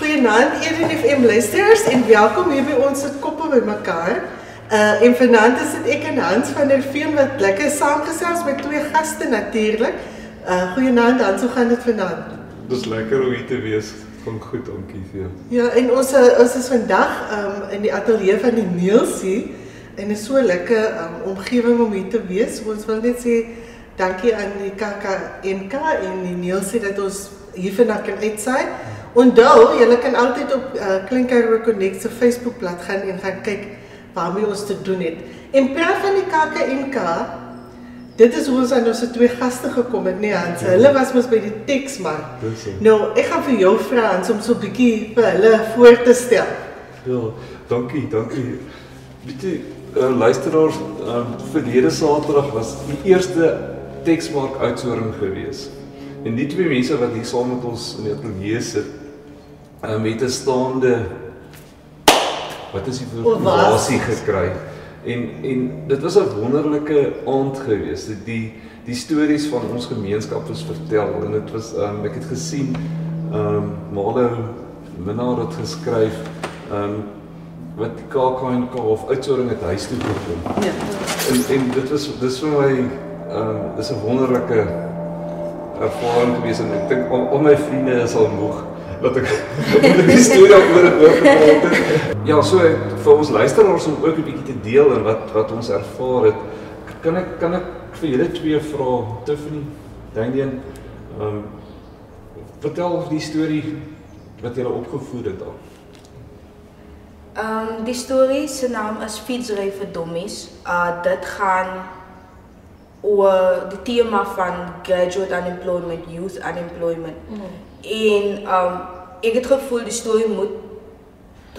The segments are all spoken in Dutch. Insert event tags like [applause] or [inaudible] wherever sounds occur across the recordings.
Goeienaand Eden FM luisteraars en welkom hier by ons het koppe bymekaar. Uh en vanaand is dit ek en Hans van der Veen wat lekker saamgesels met twee gaste natuurlik. Uh goeienaand Hans, hoe gaan dit vanaand? Dis lekker om hier te wees. Gaan goed, dankie vir jou. Ja, en ons uh, ons is vandag um in die ateljee van die Neelsie en is so lekker um omgewing om hier te wees. Ons wil net sê dankie aan die KKNK en die Neelsie dat ons hier vandag kan uitsaai. Onthou, julle kan altyd op uh, Klinker Connect se Facebookblad gaan en gaan kyk waarmee ons te doen het. En praat van die KKNK. Dit is hoe ons aan ons twee gaste gekom het, nee Hans. Hulle was mos by die teksman. Nou, ek gaan vir jou vra Hans om so 'n bietjie vir hulle voor te stel. Ja, dankie, dankie. Jy, uh, luisteraars, uh, verlede Saterdag was die eerste teksmark uitsoring geweest. En die twee mense wat hier saam met ons in die ateljee sit, um, het 'n staande wat is die ovasie gekry. En en dit was 'n wonderlike aand geweest. Die die, die stories van ons gemeenskap is vertel en dit was um, ek het gesien ehm um, Malo Minnar het geskryf ehm um, wat die KAKNK of uitsoring het huis toe gekom. Ja. En en dit was dis vir my ehm um, dis 'n wonderlike ervaring gewees en ek dink al, al my vriende is al moeg dat ek [laughs] die storie oor het oor gepraat het. Ja, so vir ons luisteraars om ook 'n bietjie te deel en wat wat ons ervaar het. Kan ek kan ek vir julle twee vra Tiffany, Daniel, ehm um, vertel die storie wat julle opgevoer het al. Ehm um, die storie se naam is Fietsry vir Dommies. Uh dit gaan oor die tema van graduate unemployment, youth unemployment. Mm. En um ek het gevoel die storie moet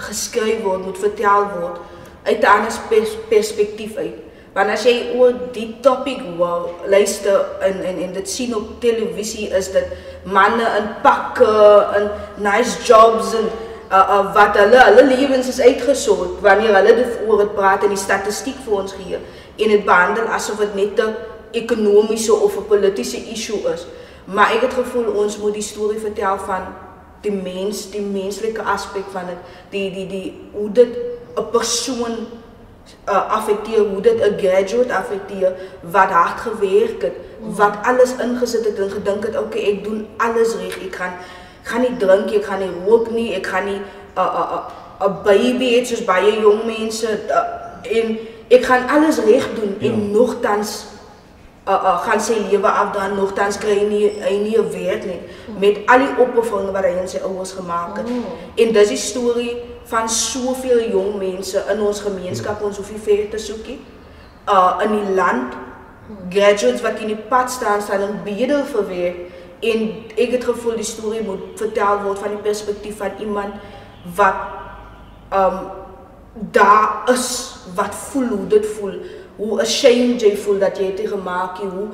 geskryf word, moet vertel word uit 'n ander pers perspektief uit. Want as jy oor die topik wou luister en en en dit sien op televisie is dit manne in pakke en nice jobs en uh, uh, wat hulle hulle lewens is uitgesort wanneer hulle dit oor het praat en die statistiek vir ons gee en dit behandel asof dit net 'n ekonomiese of 'n politieke issue is. Maar ek het gevoel ons moet die storie vertel van die mens, die menslike aspek van dit, die die die hoe dit 'n persoon uh, affekteer, hoe dit 'n graduate affekteer wat hard gewerk het, wat alles ingesit het en gedink het, okay, ek doen alles reg. Ek gaan gaan nie drink nie, ek gaan nie rook nie, ek gaan nie 'n uh, uh, uh, baby het soos baie jong mense uh, en ek gaan alles reg doen ja. en nogtans uh, uh, gaan sy lewe afdaan nogtans kry hy nie hy nie 'n werk nie met al die opofferings wat hy en sy ouers gemaak het. Oh. En dis die storie van soveel jong mense in ons gemeenskap ons nie ver te nie. Uh in die land graduates wat in die pad staan staan en bedel vir werk en ek het gevoel die storie moet vertel word van die perspektief van iemand wat um daar is wat voel hoe dit voel hoe ashamed jy voel dat gemaak het, hoe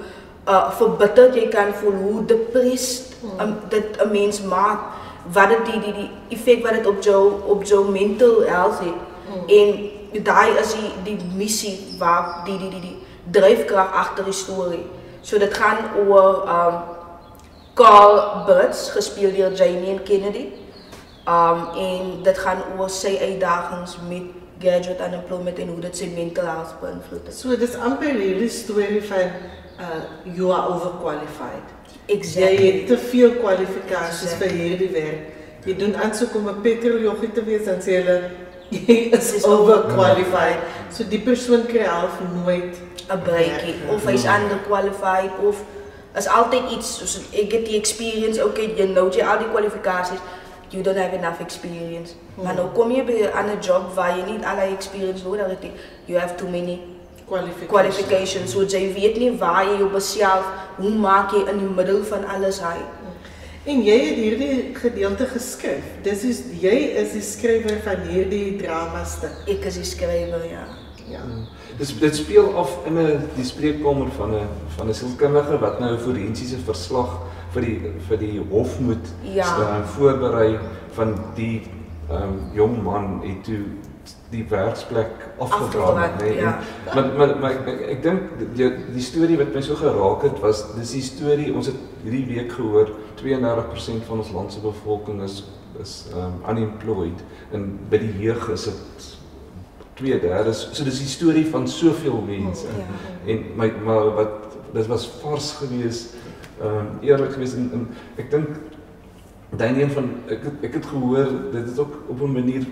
uh, verbitterd jy kan voel, hoe depressed hmm. um, dit 'n mens maak, wat dit die die die effek wat dit op jou op jou mental health het. Hmm. En daai is die die missie waar die die die die dryfkrag agter die storie. So dit gaan oor um Carl Butts gespeel deur Jamie Kennedy. Um en dit gaan oor sy uitdagings met graduate unemployment en hoe dit sy mental health beïnvloed. So dis amper hierdie storie van uh you are overqualified. Exactly. Jy het te veel kwalifikasies exactly. vir hierdie werk. Jy doen aansoek om 'n petroljoggie te wees dan sê hulle [laughs] jy is, is overqualified. So die persoon kry half nooit 'n breakie of hy's underqualified of as altyd iets soos ek het die experience, okay, jy nou jy al die kwalifikasies you don't have enough experience. Mm. Maar nou kom je bij een job waar je niet alle experience nodig hebt. You have too many qualifications. qualifications. So jy weet niet waar je op jezelf, hoe maak je in die middel van alles uit. En jy het hierdie gedeelte geskryf. Dis is jy is die skrywer van hierdie drama stuk. Ek is die skrywer, ja. Ja. Dis dit speel af in 'n die spreekkamer van 'n van 'n sielkundige wat nou 'n forensiese verslag vir die vir die hof moet ja. uh, voorberei van die um, jong man het toe die werksplek afgedra nee ja. maar maar maar ek, ek dink die, die storie wat my so geraak het was dis die storie ons het hierdie week gehoor 32% van ons land se bevolking is is um unemployed en by die jeug is dit 2/3. So dis die storie van soveel mense. Ja. En my maar wat dit was vars geweest, um eerlik geweest en, ek dink Daniel van ek het, ek het gehoor dit is ook op 'n manier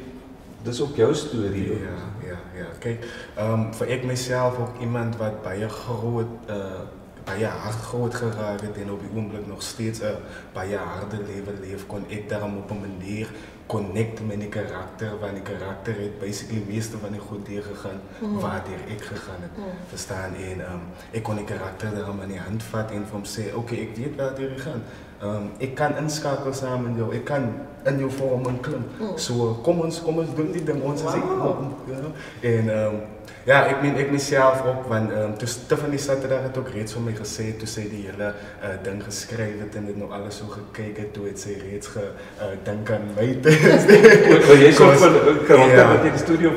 dis ook jou storie. Ja, ja, ja. Kijk, um, voor ik mezelf ook iemand wat bij je groot, uh, bij je hart groot geraakt en op die ogenblik nog steeds uh, bij je harde leven leeft, kon ik daarom op een manier connecten met die karakter, want die karakter heeft basically het meeste van die goed gegaan, Mhm. waar ik gegaan heb. Mhm. Verstaan? En um, ik kon die karakter daarom aan die hand vatten en van hem zeggen, oké, ik weet waar het gaan. Um, ik kan inschakelen samen met jou, ik kan in jou vormen klim. Mm. So, kom ons, kom ons doen die ding, ons is Wauw. ja. En um, ja, ik meen, ik mezelf ook, want um, toen Stephanie zaterdag het ook reeds voor mij gezegd, toen zij die hele uh, ding geschreven en het nog alles zo gekeken, toen het zij reeds gedenkt aan mij tijdens die- Wil jy [laughs] [laughs] so Koos- van 'n karakter Ja. die storie op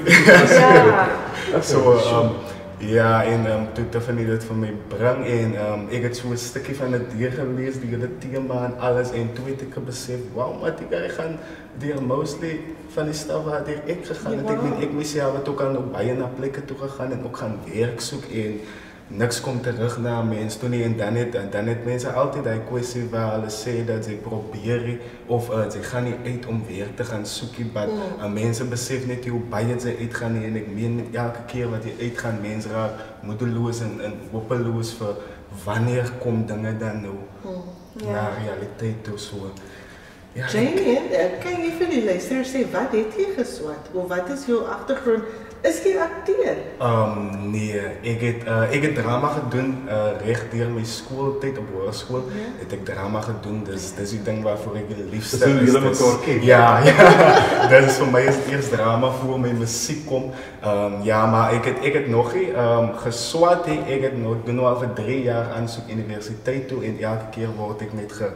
Ja. So, um, ja, en um, toen Tiffany dit voor mij breng en um, ik heb zo'n stukje van het dier gelezen, die hele thema en alles. En toen heb ik besef, wauw, maar die guy gaan die mostly van die stad waar ik gegaan het. Ik ben ik mezelf ook aan ook bijna naar plekken toe gegaan en ook gaan werk zoeken en niks komt terug naar mensen toe nie. en dan het, en dan het mensen altijd die kwestie waar hulle sê dat ze proberen of uh, ze gaan niet uit om werk te gaan zoeken, maar Mm. en mensen beseffen niet hoe baie ze uitgaan nie. en ik meen met elke keer wat je uitgaan, mensen raak moedeloos en, en hopeloos voor wanneer komt dingen dan nou Mm. Naar realiteit toe so. Ja, Jamie, eh, kan jy vir die luisteraars sê wat het jy geswat of wat is jou agtergrond? Is jy akteur? Um, nee, ik heb, uh, ik heb drama gedaan uh, recht deur mijn schooltijd op hogeschool. Ja. Het ik drama gedaan, dus dat is die ding waarvoor ik het liefst Dis hoe julle mekaar ken. Ja, [laughs] ja. dat is voor mij is het eerst drama voor mijn muziek komt. Um, ja, maar ik heb, ik heb nog niet um, geswat. Ik heb nog, doe nu al voor drie jaar aanzoek universiteit toe en elke keer word ik net ge...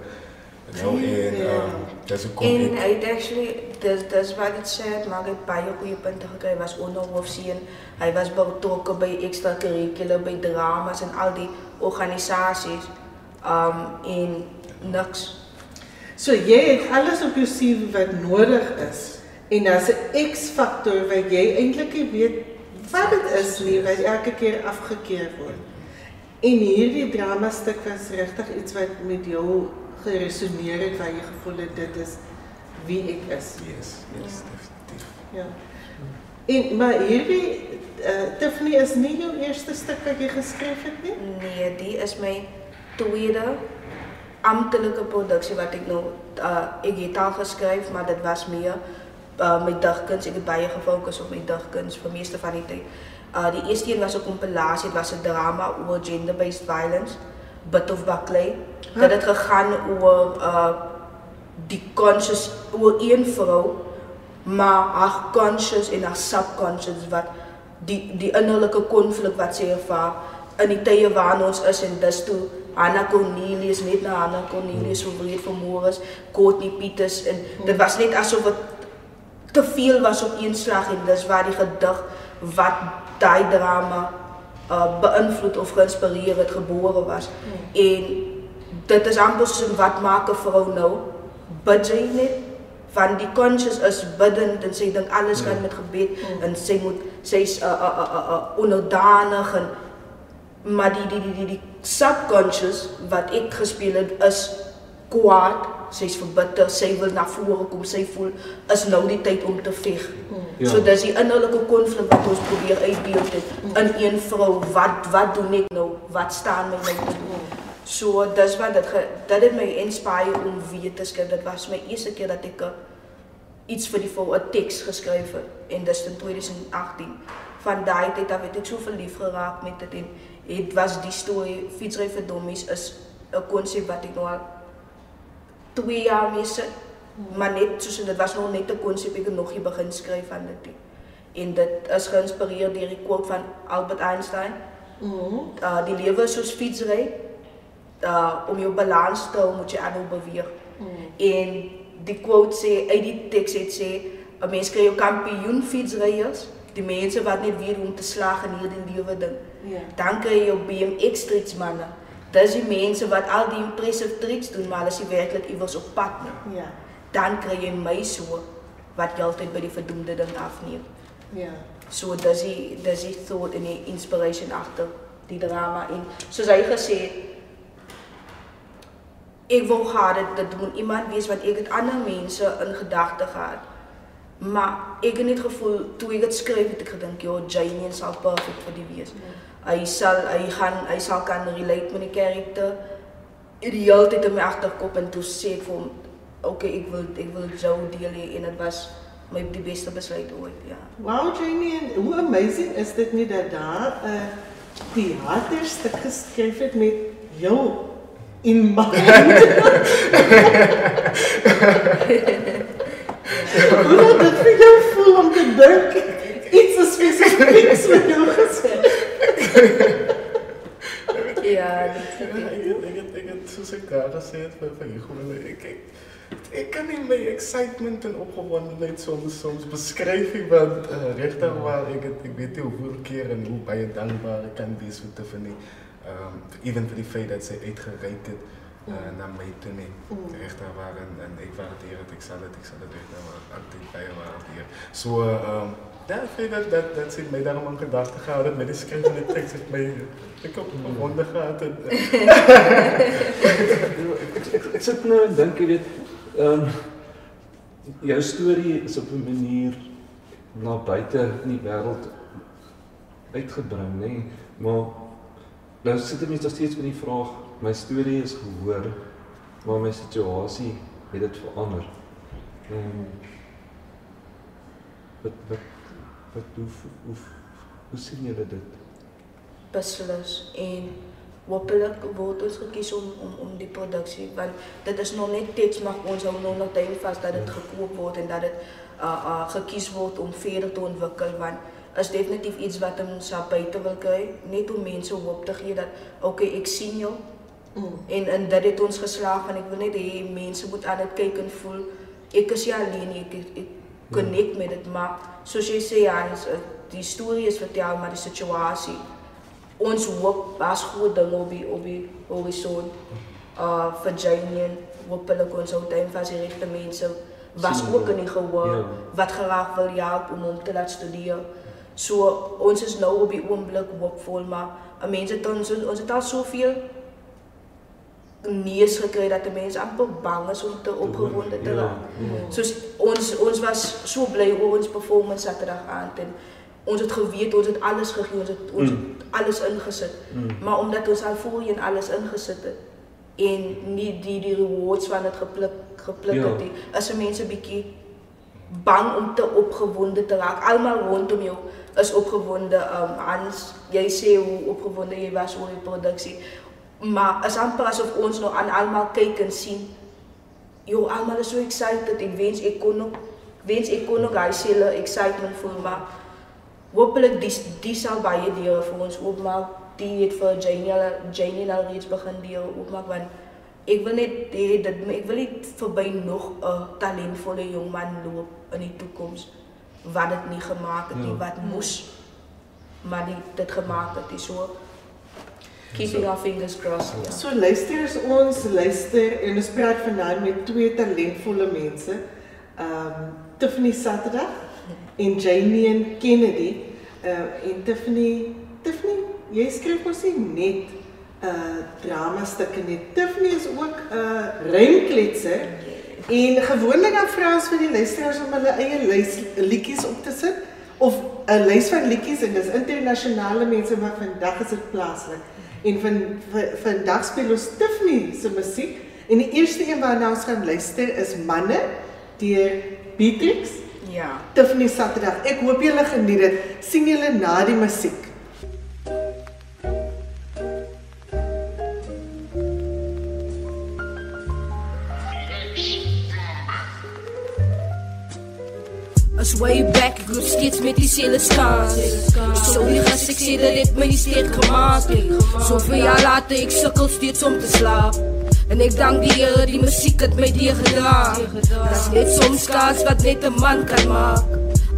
Nou, en Ja. um, ik kom En ik... hij het actually, dus, dus wat het zei, maar hij heeft baie goede punten gekregen. Hij was onderhoofdzie hij was betrokken bij extracurricular, bij drama's en al die organisaties. Um, en niks. So jy het alles op jou CV wat nodig is. En daar's 'n X-faktor wat jy eintlik nie weet wat dit is nie, wat elke keer afgekeur word. En hierdie drama stuk was regtig iets wat met jou geresoneer het waar jy gevoel het dit is wie ek is. Yes, yes, Ja. definitief. Ja. En maar hierdie uh, Tiffany is nie jou eerste stuk wat jy geskryf het nie. Nee, die is mijn tweede ambtelijke productie wat ik nou, uh, ik heb al geschreven, maar dat was meer uh, mijn dagkunst. Ik heb bij je gefocust op mijn dagkunst voor meeste van die tijd. Uh, die eerste een was een compilatie, het was een drama over gender-based violence, Bit of Baklei. Dat het gegaan over uh, die conscious, over één vrouw, maar haar conscious en haar subconscious, wat die, die innerlijke conflict wat ze ervaar in die tye waarin ons is en dis toe Hanna Cornelius net na Hanna Cornelius verwreed vermoor is, Courtney Pieters en dit was net asof dit te veel was op een slag en dis waar die gedig wat daai drama uh, beïnvloed of geïnspireer het gebore was. En dit is amper soos wat maak 'n vrou nou? Bid jy net van die conscious is biddend en sy dink alles gaan met gebed en sy moet sy's uh, uh, uh, uh, uh, onderdanig en maar die die die die, die subconscious wat ek gespeel het is kwaad, sy's verbitter, sy wil na vore kom, sy voel is nou die tyd om te veg. Ja. So dis die innerlike konflik wat ons probeer uitbeeld het in een vrou. Wat wat doen ek nou? Wat staan my nou te doen? So dis wat dit ge- dit het my inspireer om weer te skryf. Dit was my eerste keer dat ek 'n iets vir die vrou 'n teks geskryf het en dis in 2018. Van daai tyd af het ek so verlief geraak met dit en het was die storie Fietsry vir Dommies is 'n konsep wat ek nou al 2 jaar mee sit. Maar net soos en dit was nog net 'n konsep ek nog nie begin skryf aan dit. En dit is geïnspireer deur die quote van Albert Einstein. Uh die lewe is soos fietsry. Uh om jou balans te hou moet jy aanhou beweeg. En die quote sê uit die teks het sê 'n mens kry jou kampioen fietsryers, die mense wat net weet hoe om te slag in hierdie lewe ding. Ja. Dan kry jy jou BMX manne. Dis die mense wat al die impressive tricks doen, maar is nie werklik iewers op pad. Ja. dan kry jy my so wat jy altyd by die verdoemde ding afneem. Ja. So dis die dis die thought en die inspiration agter die drama en gesê het ek wou gehad het dit moet iemand wees wat ek het ander mense in gedagte gehad. Maar ek het net gevoel toe ek dit skryf het ek gedink ja Jamie sal perfek vir die wees. Hy sal hy gaan hy sal kan relate met die karakter. Die tyd in my agterkop en toe sê ek vir hom okay ek wil ek wil jou deel hê en dit was my die beste besluit ooit ja. Wow, Jamie, hoe amazing is dit nie dat daar uh, theaterstuk geskryf het met jou in mind. [laughs] [laughs] hoe laat dit vir jou voel om te dink iets is spesifieks met jou gesê? Ja, ek het soos ek daar vir vir Hugo, ek ek ek kan nie my excitement en opgewondenheid soms soms nie want uh, regtig waar ek het ek weet nie hoeveel keer en hoe baie dankbaar ek kan wees vir Tiffany. Um even vir die feit dat sy uitgereik het uh, na my toe nie. Regtig waar en, en ek waardeer dit, ek sal dit ek sal dit regtig waar altyd baie waardeer. So um Ja, ik vind dat, dat, dat ze mij daarom aan gedachten gehouden met de schrift en de tekst. heeft mij, ik heb een wonder gehad. En, ek, ek, ek sit nou en dink jy weet ehm jou storie is op 'n manier na buite in die wêreld uitgebring nê nee? maar nou sit ek net nog steeds met die vraag my storie is gehoor maar my situasie het dit verander. Ehm wat wat wat hoe hoe hoe sien julle dit? beslis en hopelik word ons gekies om om om die produksie want dit is nog net teks maar ons hou nog nog duim vas dat dit gekoop word en dat dit uh uh gekies word om verder te ontwikkel want is definitief iets wat ons sal buite wil kry net om mense hoop te gee dat okay ek sien jou Mm. en en dit het ons geslaag en ek wil net hê mense moet aan dit kyk en voel ek is nie alleen nie ek ek, ek connect met dit maar soos jy sê Hans eh, die storie is vertel maar die situasie ons hoop was groot dinge op die op die horison uh vir Janine hopelik ons hou tyd vas die regte mense was ook in die gehoor Ja. wat graag wil help om hom te laat studeer. So ons is nou op die oomblik hoopvol maar 'n mens het ons ons het al soveel neus gekry dat 'n mens amper bang is om te opgewonde te Ja, raak. ja. Soos ons ons was so bly oor ons performance Saterdag aand en ons het geweet ons het alles gegee, ons het ons Mm. het alles ingesit. Mm. Maar omdat ons al voorheen alles ingesit het en nie die die rewards van dit gepluk gepluk Ja. het nie, is 'n mens 'n bietjie bang om te opgewonde te raak. Almal rondom jou is opgewonde. Um Hans, jy sê hoe opgewonde jy was oor die produksie. Maar is amper ons nou aan almal kyk en sien. Jo, almal is so excited. Ek wens ek kon ook wens ek kon ook selle excitement voel, maar hopelik die die sal baie deure vir ons oopmaak. Die het vir Janie Janie al reeds begin deel oopmaak want ek wil dit ek wil nie verby nog 'n talentvolle jong man loop in die toekoms wat dit nie gemaak het nie, Ja. wat moes maar die dit gemaak het. nie. So keeping our fingers crossed. Ja. So luisters ons luister en ons praat vanaand met twee talentvolle mense. Um Tiffany Saterdag en Jamie Kennedy. Uh en Tiffany Tiffany, jy skryf mos nie net uh drama stukke nie. Tiffany is ook 'n uh, rymkletser. En gewoonlik dan vra ons vir die luisteraars om hulle eie lys liedjies op te sit of 'n lys van liedjies en dis internasionale mense maar vandag is dit plaaslik. En van vandag speel ons Tiffany se musiek en die eerste een waarna ons gaan luister is Manne deur Beatrix. Ja. Tiffany Saterdag. Ek hoop julle geniet dit. sien julle na die musiek. Way back, ek loop steeds met dieselfde skans. Ek sou nie gesê ek sê dat dit my nie sterk gemaak het. Soveel jaar later, ek sukkel steeds om te slaap. En ek dank die Here, die musiek het my deurgedra. Daar's net soms kaas wat net 'n man kan maak.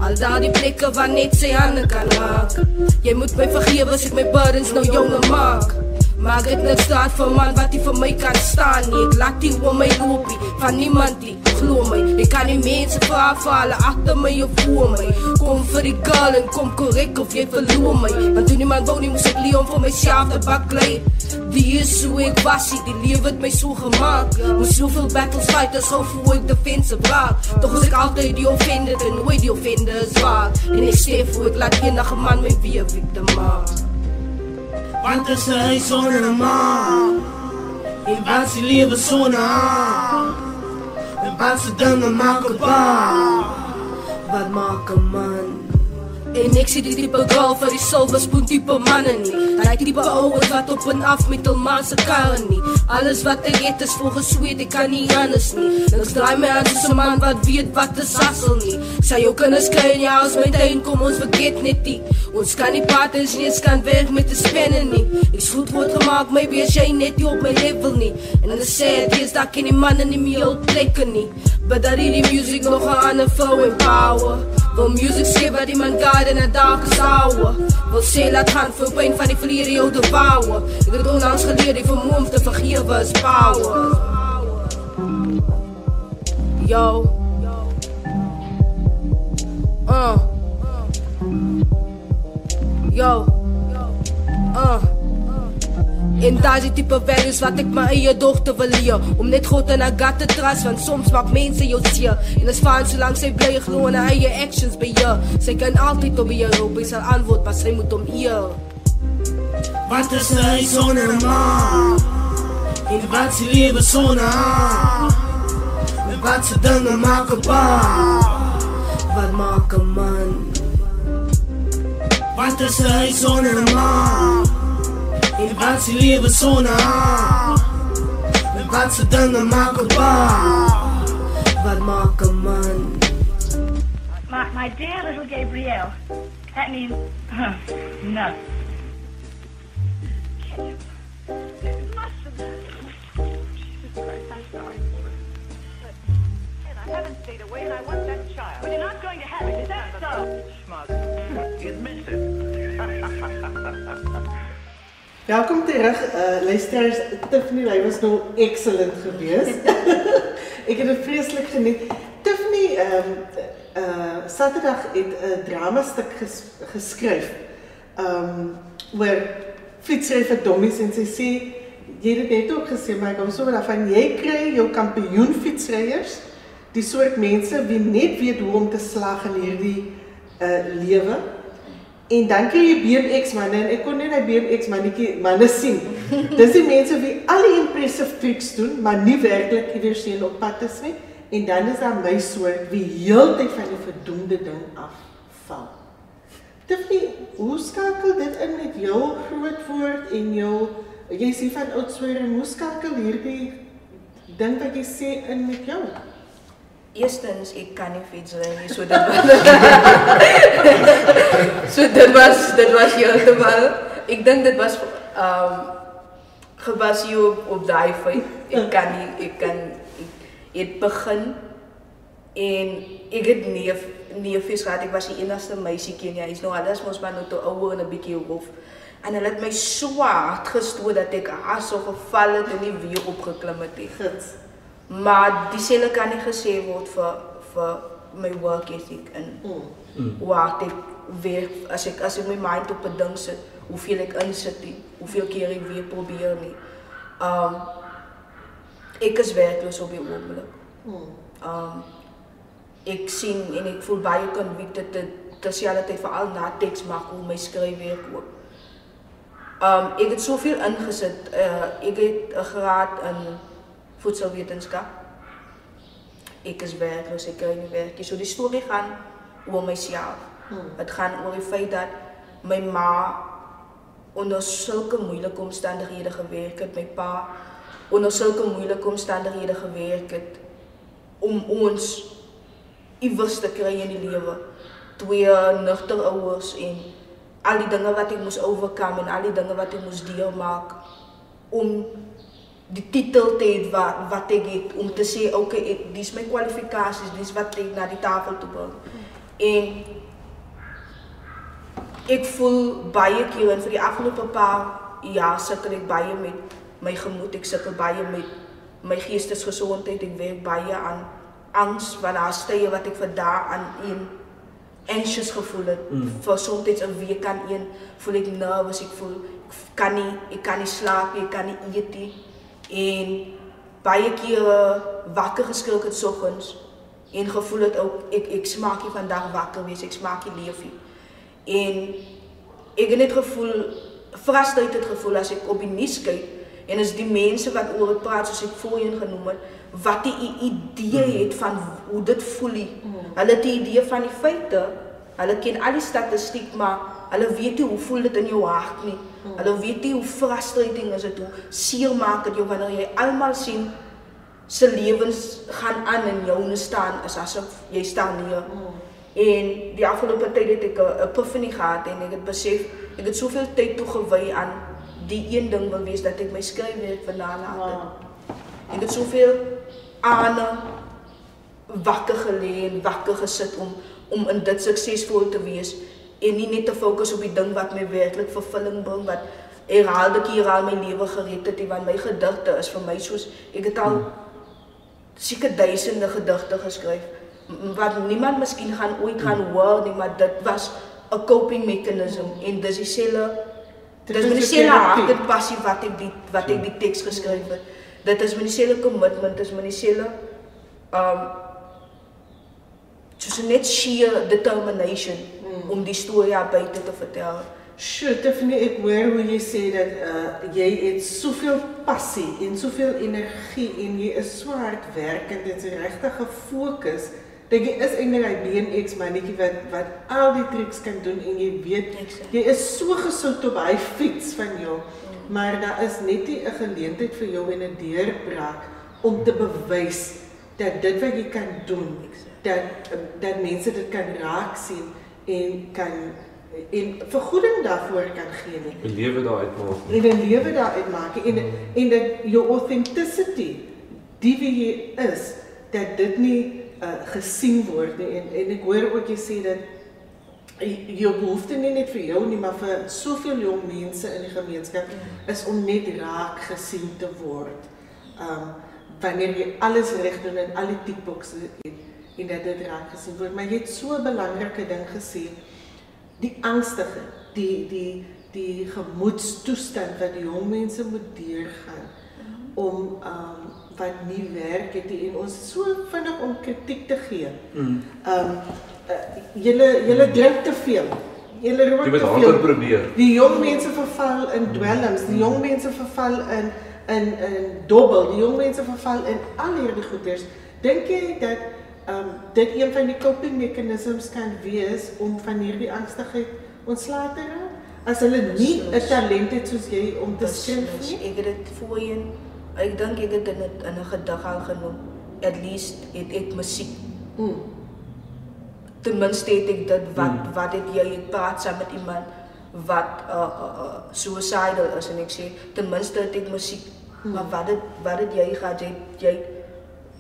Al daardie plekke waar net sy hande kan raak. Jy moet my vergewe as ek my burdens nou jonger maak. Maar ek het niks staat vir man wat nie vir my kan staan nie. Ek laat nie oor my loopie van niemand nie. Glo my, ek kan nie mense hulle agter my of voor my. Kom vir die girl en kom korrek of jy verloor my. Want toe niemand wou nie moes ek leer om vir myself te baklei. Die is hoe ek was, ie, die lewe het my so gemaak. Moes soveel battles fight as gou voor ek defensive raak. Toch was ek altyd die offender en nooit die offender is waar. En ek sê voor ek laat enige man my weer victim maak. Bata sair sona na mão E vai se livre sona E vai se to mal que pá Vai mal a man? En ek sê die tipe girl vir die silver spoon tipe manne nie. Daai tipe ouens wat op en af met hul man se karre nie. Alles wat ek het is volgens sweet, ek kan nie anders nie. Niks draai my aan soos 'n man wat weet wat te sassel nie. Sy jou kinders kry in jou huis met tuin kom ons vergeet net nie. Ons kan nie patens nie, ons kan werk met die spenne nie. Ek goed groot gemaak, maybe as jy net nie op my level nie. En dan sê dit is dat ken die manne nie meer plekke nie. But dat die music nog 'n ander flow en power. Wil music wat die man guide in 'n dark hour. Wil sê laat gaan vir pyn van die verlede jou devour. Ek het onlangs geleer die vermoë om te vergewe is power. Yo. Uh. Yo. Uh. En daar is die type values wat ek my eie dogter wil leer Om net God in haar gat te trust Want soms maak mense jou seer En is fijn solang sy bly glo in haar eie actions beheer Sy kan altyd op beheer op Hy sal antwoord maar sy moet om eer Wat is hy sonder 'n maan? En wat sy lewe sonder haar? En wat sy dinge maak op haar? Wat maak 'n man? Wat is hy sonder 'n Levanto e sona Levanto dan een makelbaan man my, dear little Gabrielle That means huh, no Stayed away, and I want that child. But you're not going to have [laughs] it. Is that so? Schmuck. It. Welkom terug, uh, luisteraars. Tiffany, jy was nou excellent geweest. [laughs] ek het dit vreeslik geniet. Tiffany, ehm uh, Saterdag het 'n dramastuk ges geskryf. Ehm um, oor fietsry vir dommies en sy sê jy het dit net ook gesê, maar ek hou so daarvan jy kry jou kampioen fietsryers, die soort mense wie net weet hoe om te slag in hierdie uh lewe. En dan kry jy BMX manne en ek kon net daai BMX mannetjie manne sien. Dis die mense wie al die impressive tricks doen, maar nie werklik iewers heen op pad is nie. En dan is daar my soort wie heeltyd van die verdoemde ding afval. Tiffany, hoe skakel dit in met jou groot woord en jou jy sê van oudsweer en hoe skakel hierdie ding wat jy sê in met jou? Eerstens, ek kan nie fiets ry nie, so dit was [laughs] So dit was dit was heeltemal. Ek dink dit was um gebaseer op, op daai feit. Ek kan nie ek kan het begin en ek het nie fiets gehad. Ek was die enigste meisietjie in die huis. Nou alles mos maar nou te ouer en 'n bietjie rof. En hulle het my so hard gestoot dat ek asof geval het en nie weer opgeklim het. Maar dieselfde kan nie gesê word vir vir my work ethic en Mm. hard ek werk as ek as ek my mind op 'n ding sit, hoeveel ek insit hoeveel keer ek weer probeer nie. Um ek is werkloos op die oomblik. Mm. Um ek sien en ek voel baie convicted te terselfdertyd veral na teks maak hoe my skryfwerk ook. Um ek het soveel ingesit. Uh ek het 'n graad in voedselwetenskap. Ek is werkloos, ek kry nie werk nie. So die storie gaan oor myself. Dit gaan oor die feit dat my ma onder sulke moeilike omstandighede gewerk het, my pa onder sulke moeilike omstandighede gewerk het om ons iewers te kry in die lewe. Twee nugter ouers en al die dinge wat ek moes overkom en al die dinge wat ek moes deurmaak om die titel te hê wat wat ek het om te sê okay, ek dis my kwalifikasies, dis wat ek na die tafel toe bring. En ek voel baie keer en vir die afgelope paar ja, sukkel ek baie met my gemoed, ek sukkel baie met my geestesgesondheid, ek werk baie aan angs want daar stye wat vir dae aan een anxious gevoel het. Mm. Vir soms 'n week aan een voel ek nervous, ek voel ek kan nie ek kan nie slaap nie, ek kan nie eet nie. En baie kere wakker geskrik het soggens en gevoel het ook ek ek smaak nie vandag wakker wees, ek smaak nie leef nie. En ek het net gevoel frustrated gevoel as ek op die nuus kyk en as die mense wat oor dit praat soos ek voorheen genoem het, wat die idee het van hoe dit voel. nie. Hulle het 'n idee van die feite. Hulle ken al die statistiek, maar hulle weet nie hoe voel dit in jou hart nie. Hulle weet nie hoe frustrating is dit hoe seer maak dit jou wanneer jy almal sien se lewens gaan aan en joune staan is asof jy staan neer. En die afgelope tyd het ek 'n epiphany gehad en ek het besef ek het soveel tyd toegewy aan die een ding wil wees dat ek my skryfwerk vandaan laat. het. Ek het soveel ane wakker gelê en wakker gesit om om in dit suksesvol te wees en nie net te fokus op die ding wat my werklik vervulling bring wat herhaalde kere al my lewe gered het, want my gedigte is vir my soos ek het al seker duisende gedigte geskryf wat niemand miskien gaan ooit gaan hoor nie, maar dit was 'n coping mechanism en dis dieselfde dis is met dieselfde hart en passie wat ek die wat ek die teks geskryf het. Dit is met dieselfde commitment, dis met dieselfde um soos net sheer determination om die storie aan buite te vertel. Sjoe, Tiffany, ek hoor hoe jy sê dat uh jy het soveel passie en soveel energie en jy is so hardwerkend en jy regtig gefokus dat jy is eintlik 'n BMX mannetjie wat wat al die triks kan doen en jy weet Exact. jy is so gesout op hy fiets van jou. Maar daar is net nie 'n geleentheid vir jou en 'n deurbraak om te bewys dat dit wat jy kan doen dat dat mense dit kan raak sien en kan en vergoeding daarvoor kan gee nie. 'n lewe daar uitmaak. En 'n lewe daaruit maak en en dat jou authenticity die wie jy is dat dit nie uh, gesien word nie en en ek hoor ook jy sê dat jou behoefte nie net vir jou nie maar vir soveel jong mense in die gemeenskap is om net raak gesien te word. Um wanneer jy alles reg doen en al die tikboks het en dat dit raak gesien word, maar jy het so 'n belangrike ding gesê die angstige, die die die gemoedstoestand wat die jong mense moet deurgaan om um wat nie werk het nie en ons is so vinnig om kritiek te gee. Mm. Um uh, julle julle drink te veel. Julle rook Jy moet te veel. probeer. Die jong mense verval in dwelms, die jong mense verval in in in dobbel, die jong mense verval in al hierdie goeders. Dink jy dat um, dit een van die coping mechanisms kan wees om van hierdie angstigheid ontslae te raak? As hulle nie 'n talent het soos jy om te skryf nie. Ek het dit voorheen ek dink ek het dit in 'n in 'n gedig al genoem. At least het ek musiek Mm. ten minste het ek dit wat Hmm. wat het jy het praat saam met iemand wat uh, uh, uh, suicidal is en ek sê ten minste het ek musiek maar wat het wat het jy gehad jy jy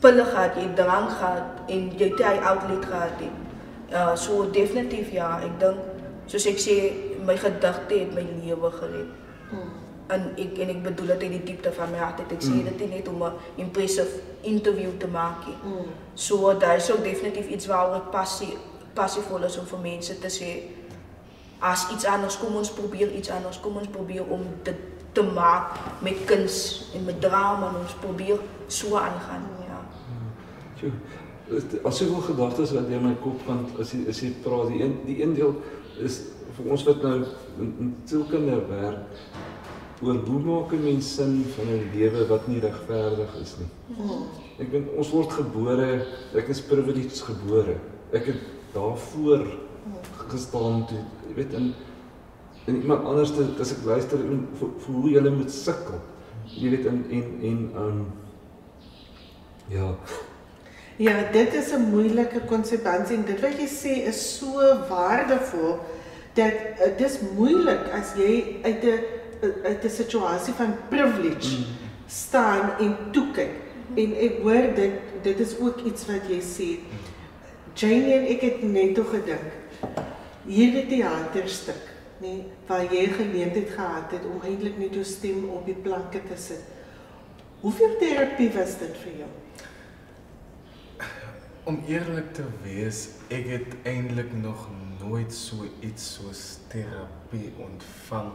pille gehad jy drank gehad en het hy outlet gehad het. Uh, so definitief ja ek dink soos ek sê my gedigte het my lewe gered en ek en ek bedoel dit in die diepte van my hart het. ek sê dit nie net om 'n impressive interview te maak nie Mm. So daar is ook definitief iets waaroor ek passie passievol is om vir mense te sê as iets anders kom ons probeer iets anders kom ons probeer om dit te maak met kuns en met drama en ons probeer so aangaan ja. Sjoe. Dit- As soveel gedagtes wat deur my kop gaan as jy as jy praat die een die een deel is vir ons wat nou in, in sielkunde werk oor hoe maak 'n mens sin van 'n lewe wat nie regverdig is nie. Ek ben ons word gebore, ek is privileged gebore. Ek het daarvoor gestaan toe, jy weet in en iemand anders te as ek luister en vir, vir hoe jy moet sukkel. Jy weet in en en um ja, Ja, dit is 'n moeilike konsepsie en dit wat jy sê is so waardevol dat uh, dis moeilik as jy uit 'n uit 'n situasie van privilege Mm. staan en toe kyk. En ek hoor dit dit is ook iets wat jy sê. Janie en ek het net toe gedink. Hierdie teaterstuk nee, waar jy geleentheid gehad het om eintlik net jou stem op die planke te sit. Hoeveel terapie was dit vir jou? Om eerlik te wees, ek het eintlik nog nooit so iets soos terapie ontvang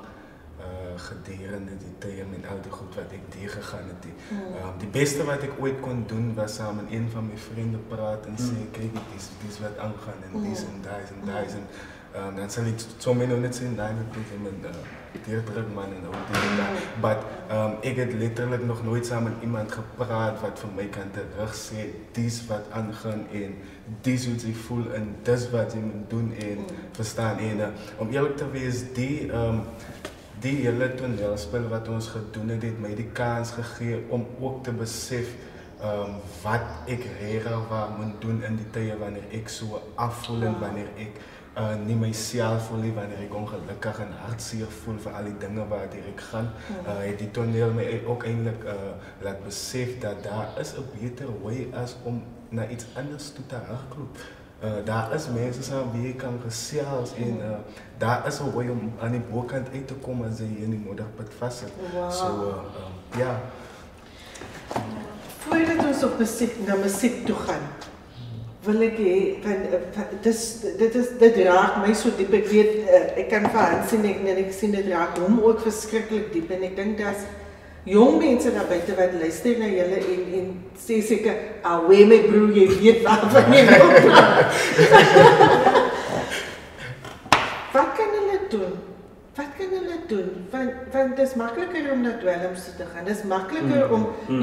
uh gedurende die tye en al die goed wat ek deur gegaan het. Die, um, die beste wat ek ooit kon doen was saam met een van my vriende praat en sê kyk dis dis wat aangaan en dis en daai en daai en um, dan sal ek so min net sê daai met dit en uh deur druk man en al die. But um ek het letterlik nog nooit saam met iemand gepraat wat vir my kan terug sê dis wat aangaan en dis hoe jy voel en dis wat jy moet doen en verstaan. En uh, om eerlik te wees die um die hele toneelspel wat ons gedoen het, het my die kans gegee om ook te besef um wat ek regtig wou moet doen in die tye wanneer ek so afvoel en wanneer ek uh nie myself voel nie wanneer ek ongelukkig en hartseer voel vir al die dinge waardeur ek gaan. Uh het die toneel my ook eintlik uh laat besef dat daar is 'n beter way as om na iets anders toe te hardloop. Uh, daar is mense saam wie jy kan gesels en uh, daar is 'n way om aan die bokant uit te kom as jy in die modderpad vassit. Wow. So uh, um, ja, Voordat ons op musiek na musiek toe gaan, wil ek hê van van- dis dit is dit raak my so diep. Ek weet eh, ek kan vir Hans sien ek en ek sien dit raak hom ook verskriklik diep en ek dink daar's jong mense daar buite wat luister na julle en en sê seker, "Ah, wee my broer, jy weet waarvan jy [laughs] nou praat." Wat kan hulle doen? Wat kan hulle doen? Want want dit is makliker om na dwelms toe te gaan. Dit is makliker Mm, om mm.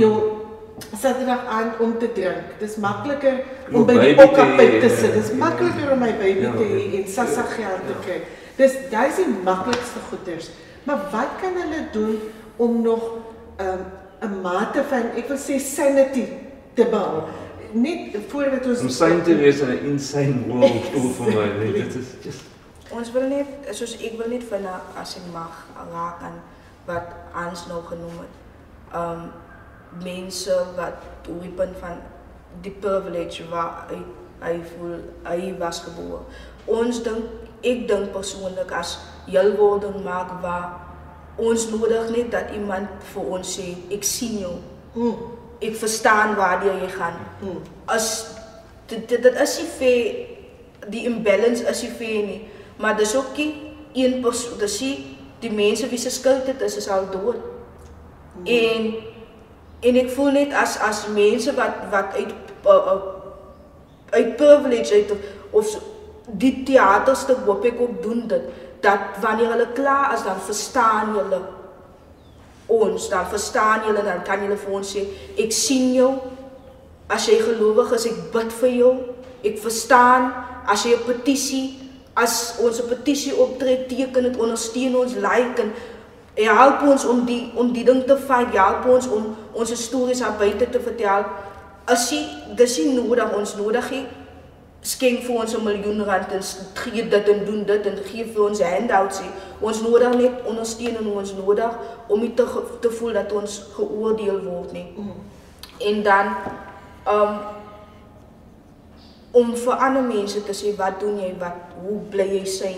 Saterdag aan om te drink. Dis makliker Jou om by die baby te sit. Dis ja. makliker om my baby te hê en sassa geld te kry. Dis is die maklikste goeders. Maar wat kan hulle doen om nog um, 'n mate van ek wil sê sanity te behou? Net voordat ons Om syn te wees in 'n insane world [laughs] voel vir my. Nee, dit is just Ons wil net, soos ek wil net vinnig as ek mag raak aan wat Hans nou genoem het. Um mense wat die punt van die privilege waar hy voel hy was gebore. Ons dink ek dink persoonlik as heelwording maak waar ons nodig net dat iemand vir ons sê ek sien jou. Mm. Ek verstaan waar jy gaan. Mm. As dit dit, dit is fair die imbalance is nie fair nie. Maar dis ook nie een persoon, dis nie die mense wie se skuld dit is is al dood. Mm. En en ek voel net as as mense wat wat uit uh, uit privilege uit of, of die teaterstuk hoop ek ook doen dit dat wanneer hulle klaar is dan verstaan hulle ons dan verstaan julle dan kan julle vir ons sê ek sien jou as jy gelowig is ek bid vir jou ek verstaan as jy 'n petisie as ons 'n petisie optrek teken dit ondersteun ons like en help ons om die om die ding te fight help ons om ons stories aan buite te vertel as jy dis nie nodig ons nodig nie skenk vir ons 'n miljoen rand en gee dit en doen dit en gee vir ons handouts. nie. Ons nodig net ondersteuning, ons nodig om nie te te voel dat ons geoordeel word nie. En dan um om vir ander mense te sê wat doen jy wat hoe bly jy sy?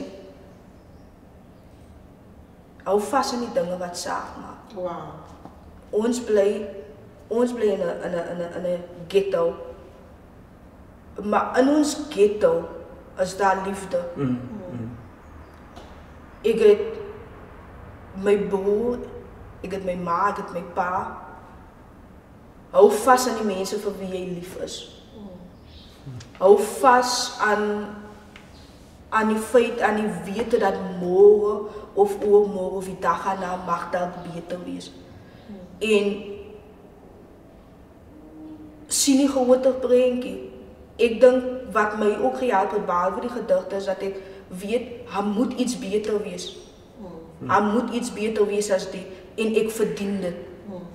Hou vas aan die dinge wat saak maak. Wow. Ons bly ons bly in 'n in ghetto. Maar in ons ghetto is daar liefde. mm, mm. Ek het my broer, ek het my ma, ek het my pa. Hou vas aan die mense vir wie jy lief is. Hou vas aan aan die feit aan die wete dat môre of oormôre of die dag daarna mag dalk beter wees. En sien nie groter prentjie. Ek dink wat my ook gehelp het behalwe die gedigte is dat ek weet hy moet iets beter wees. Hy moet iets beter wees as dit en ek verdien dit.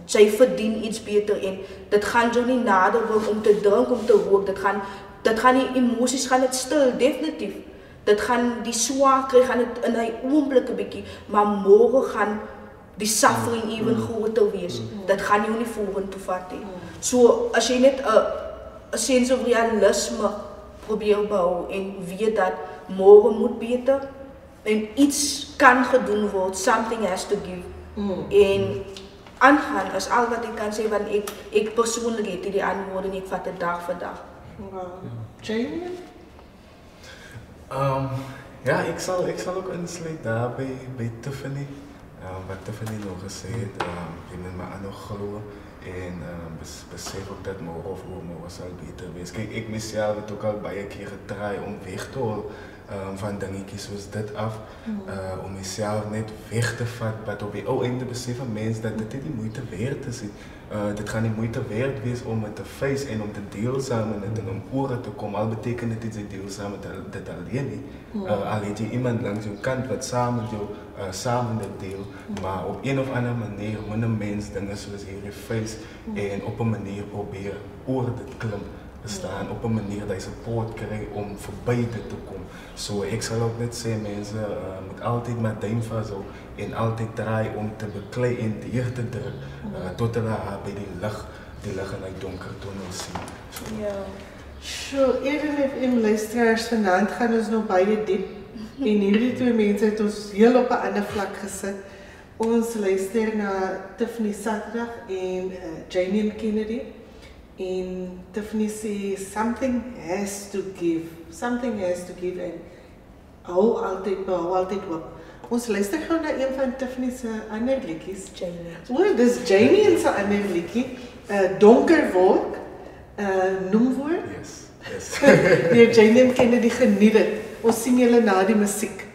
Sy verdien iets beter en dit gaan jou nie nader word om te drink om te rook. Dit gaan dit gaan die emosies gaan dit stil definitief. Dit gaan die swaar kry gaan dit in hy oomblik 'n bietjie, maar môre gaan die suffering ewen groter wees. Dit gaan jou nie vorentoe vat nie. So as jy net 'n 'n sense of realisme probeer bou en weet dat môre moet beter, en iets kan gedoen word, something has to give. Mm. En aangaan is al wat ik kan zeggen, want ik, ik persoonlijk heb die antwoorden en ik vat het dag voor dag. Wow. Jamie? Um, ja, ik zal, ik zal ook insluiten daar bij, bij Tiffany. Um, wat Tiffany nog gezegd um, ik ben me aan nog geloven. En um, bes, besef ook dat mijn of me was al beter geweest. Kijk, ik mezelf het ook al bij een keer gedraaid om weg te halen um, van dingetjes zoals dit af. Uh, om mezelf net weg te vatten. Maar op je oh, einde beseffen mensen dat dit niet moeite waard is. Uh, dit gaat niet moeite waard wees om het te face en om te deel samen met en om oren te komen. Al betekent het iets deel dit alleen niet. Uh, al het je iemand langs je kant wat samen jou, uh, samen dit deel. Maar op een of andere manier moet een mens dingen zoals hier face en op een manier proberen oren dit klim te staan. Op een manier dat je support krijgt om voorbij dit te komen. Zo, ik zal ook net zeggen, mensen uh, moeten altijd met duim vasthouden en altijd draaien om te bekleiden en dier te drukken. Uh, tot hulle bij die licht, die licht in die donker tunnel zien. So, Ja. Sure, Eden FM luisteraars, vanaand gaan ons nog baie diep. [laughs] En hierdie twee mense het ons heel op 'n ander vlak gesit. Ons luister na Tiffany Saterdag en uh, Jamie Kennedy. En Tiffany sê something has to give. Something has to give en hou altyd behou altyd hoop. Ons luister gou na een van Tiffany se ander liedjies. Jamie. O, dis Jamie se ander liedjie, 'n uh, donker wolk, 'n uh, noemwoord. yes, yes. [laughs] Nee, Jamie Kennedy geniet dit. Ons sien julle na die musiek.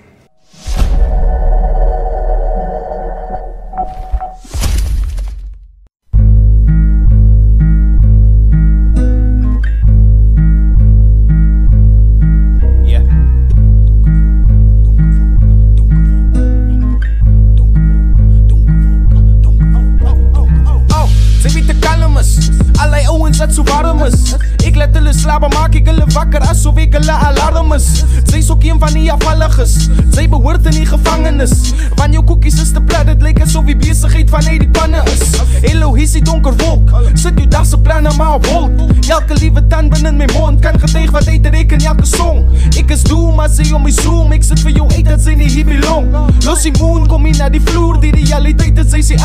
Van die panne is. Hello, hier is die donker wolk. Sit jou dag se planne maar op hold. Elke liewe tand binne in my mond kan getuig wat uit te reken elke song. Ek is doom as sy om my zoom, ek sit vir jou uit dat sy nie hier belong. Los die moon kom hier na die vloer, die realiteit is sy sê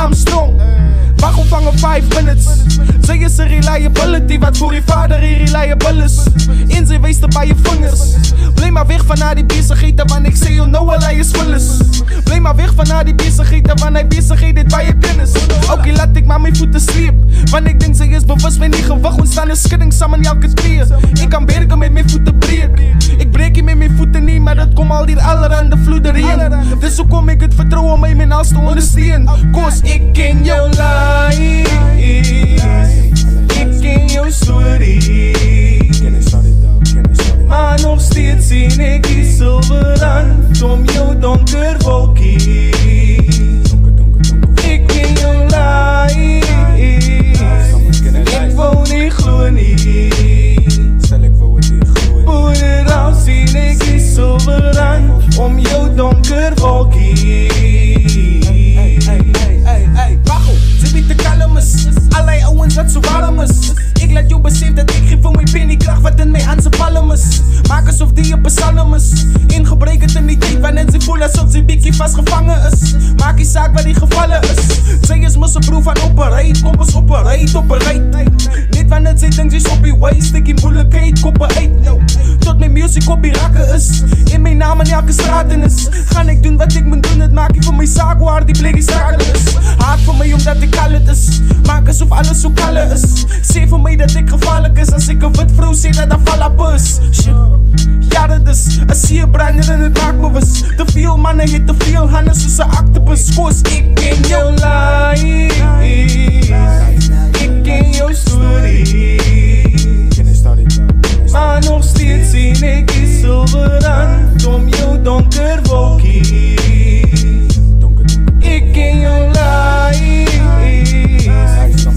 I'm strong. Wag om vange 5 minutes. Sy is 'n reliability wat vir die vader hier reliable is. En sy wys te baie vingers. Bly maar weg van haar die besighede want ek sê jou nou al hy is vullis. Bly maar weg van haar die besighede want hy besigheid het baie kennis. Okay, laat ek maar my voete sleep. Want ek dink sy is bewus my nie gewig ontstaan 'n skudding saam in elke tree. Ek kan berge met my voete breek. Ek breek nie met my voete nie, maar dit kom al hier allerhande vloede reën. Dis hoekom ek het vertrou om my menals te ondersteun. Kos ek ken jou lies. Ek ken jou stories. Maar nog steeds sien ek die silwer rand om jou donker wolkies. Ek ken jou lies. Ek wou nie glo nie. Boer al sien ek die silwer rand om jou donker wolkies. Op, kalm is. Allei ouens wat so warm is. Ek laat jou besef dat ek gee vir my pen die krag wat in my hand se palm is. Maak asof die 'n psalm is. En gebruik dit in die wanneer sy voel asof sy bietjie vasgevang is. Maak nie saak wat die gevalle is. Sy is mos 'n proef van operate, kom ons operate, operate. Net wanneer sy dink sy's op die way, steek die moeilikheid koppe uit. Tot my musiek op die rakke is. Is. Gaan ek doen wat ek moet doen, dit maak nie vir my saak waar die die straat is. Haat vir my omdat ek kal het is. Maak asof alles so kalle is. Sê vir my dat ek gevaarlik is as ek 'n wit vrou sê dat daar val op is. Shit. Ja, dit is 'n see brander en dit maak me bewus. Te veel manne het te veel hande soos 'n octopus. Kos ek ken jou lies. Ek ken jou stories. Maar nog steeds sien ek die silwer rand om jou donker wolkies. Ek ken jou lies.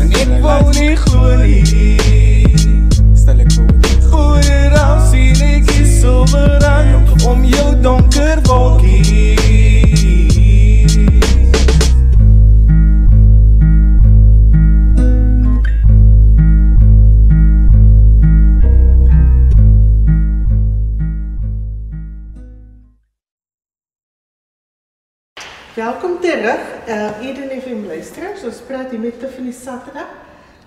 En ek wou nie glo nie. Voor al sien ek die silwer rand om jou donker wolkies. Welkom terug. Uh, Eden FM luisteraars. Ons praat hier met Tiffany Saterdag.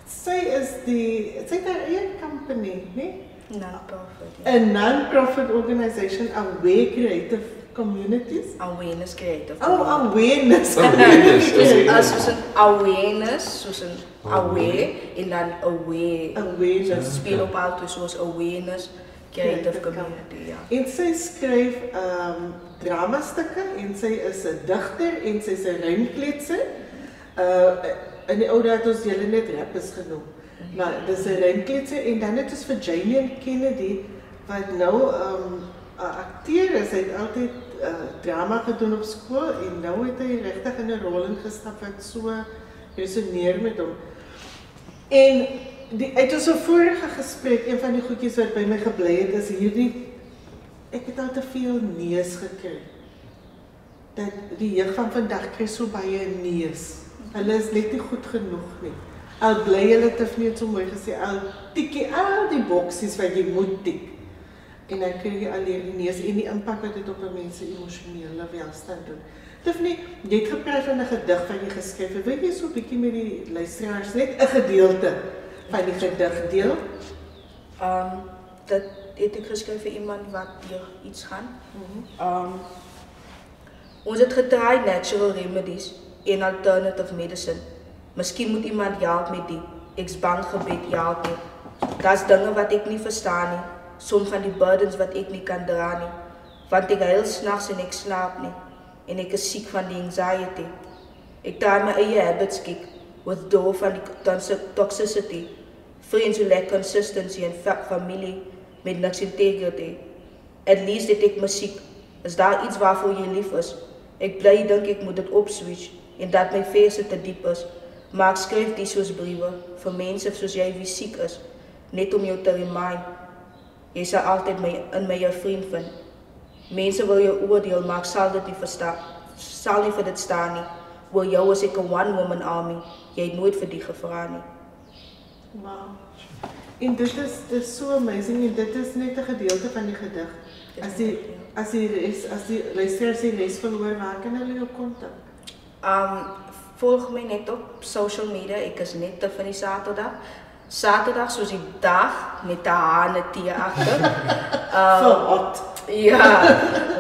Sy is die sy het haar eie company, né? Non-profit. ja. A non-profit organization Aware Creative Communities. Awareness creative. Oh, awareness. [laughs] Awareness. As soos 'n awareness, soos 'n aware en dan aware. Awareness. Dit speel op al soos awareness creative Creative community, ja. En sy skryf um, dramastukke en sy is 'n digter en sy's 'n rymkletser. Uh in die ou dae het ons julle net rappers genoem. Maar dis 'n rymkletser en dan het ons vir Jamie Kennedy wat nou ehm um, 'n akteur is. Hy het altyd uh, drama gedoen op skool en nou het hy regtig in 'n rol ingestap wat so resoneer met hom. En die uit ons vorige gesprek, een van die goedjies wat by my gebly het is hierdie ek het al te veel neus gekry. Dat die jeug van vandag kry so baie neus. Hulle is net nie goed genoeg nie. Al bly hulle te veel so mooi gesê al tikkie al die boksies wat jy moet tik. En dan kry jy al hierdie neus en die impak wat dit op 'n mens se emosionele welstand doen. Tiffany, jy het gepraat van 'n gedig wat jy geskryf het. Wil jy so 'n bietjie met die luisteraars net 'n gedeelte van die gedig deel? Um dit ek geskryf vir iemand wat deur iets gaan. Um ons het natural remedies en alternative medicine. Miskien moet iemand help met die ek's bang gebed help nie. Daar's dinge wat ek nie verstaan nie. Som van die burdens wat ek nie kan dra nie. Want ek huil snags en ek slaap nie. En ek is siek van die anxiety. Ek draai my eie habits kick withdraw van die toxi- toxicity. Friends who lack consistency en fa familie met niks integrity. At least het ek musiek. Is daar iets waarvoor jy lief is? Ek bly dink ek moet dit opswitch en dat my verse te diep is. Maar ek skryf die soos briewe vir mense soos jy wie siek is, net om jou te remind. Jy sal altyd my in my jou vriend vind. Mense wil jou oordeel, maar ek sal dit nie verstaan. Sal nie vir dit staan nie. Wil jou as ek 'n one woman army. Jy het nooit vir die gevra nie. Wow. En dit is dit is so amazing en dit is net 'n gedeelte van die gedig. As die as die res, as die luisteraars die res waar kan hulle jou kontak? Um volg my net op social media. Ek is net te van die Saterdag. Saterdag soos die dag met 'n hane tee agter. Um hot. Ja,